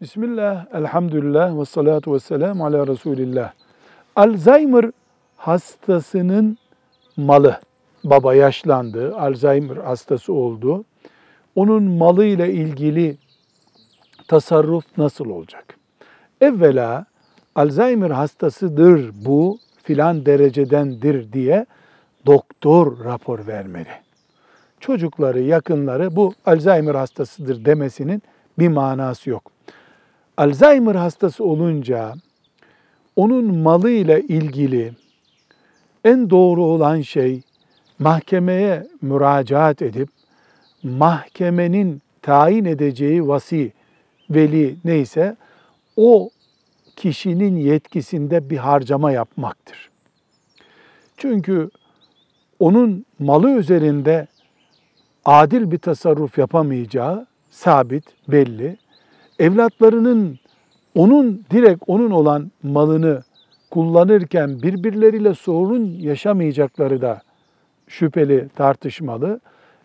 Bismillah, elhamdülillah ve salatu ve selamu ala Resulillah. Alzheimer hastasının malı, baba yaşlandı, Alzheimer hastası oldu. Onun malı ile ilgili tasarruf nasıl olacak? Evvela Alzheimer hastasıdır bu filan derecedendir diye doktor rapor vermeli. Çocukları, yakınları bu Alzheimer hastasıdır demesinin bir manası yok. Alzheimer hastası olunca onun malı ile ilgili en doğru olan şey mahkemeye müracaat edip mahkemenin tayin edeceği vasi, veli neyse o kişinin yetkisinde bir harcama yapmaktır. Çünkü onun malı üzerinde adil bir tasarruf yapamayacağı sabit, belli. Evlatlarının onun direkt onun olan malını kullanırken birbirleriyle sorun yaşamayacakları da şüpheli, tartışmalı.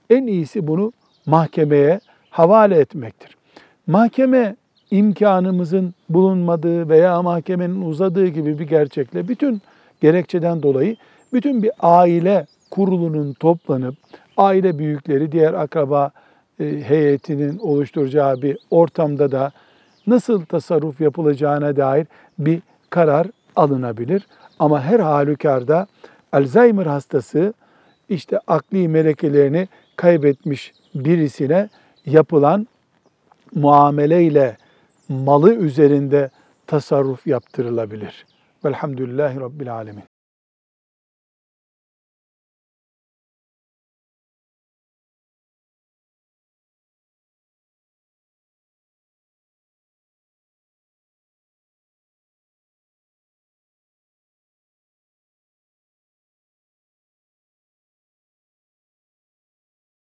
En iyisi bunu mahkemeye havale etmektir. Mahkeme imkanımızın bulunmadığı veya mahkemenin uzadığı gibi bir gerçekle bütün gerekçeden dolayı bütün bir aile kurulunun toplanıp aile büyükleri, diğer akraba heyetinin oluşturacağı bir ortamda da nasıl tasarruf yapılacağına dair bir karar alınabilir. Ama her halükarda Alzheimer hastası işte akli melekelerini kaybetmiş birisine yapılan muameleyle malı üzerinde tasarruf yaptırılabilir. Velhamdülillahi Rabbil Alemin.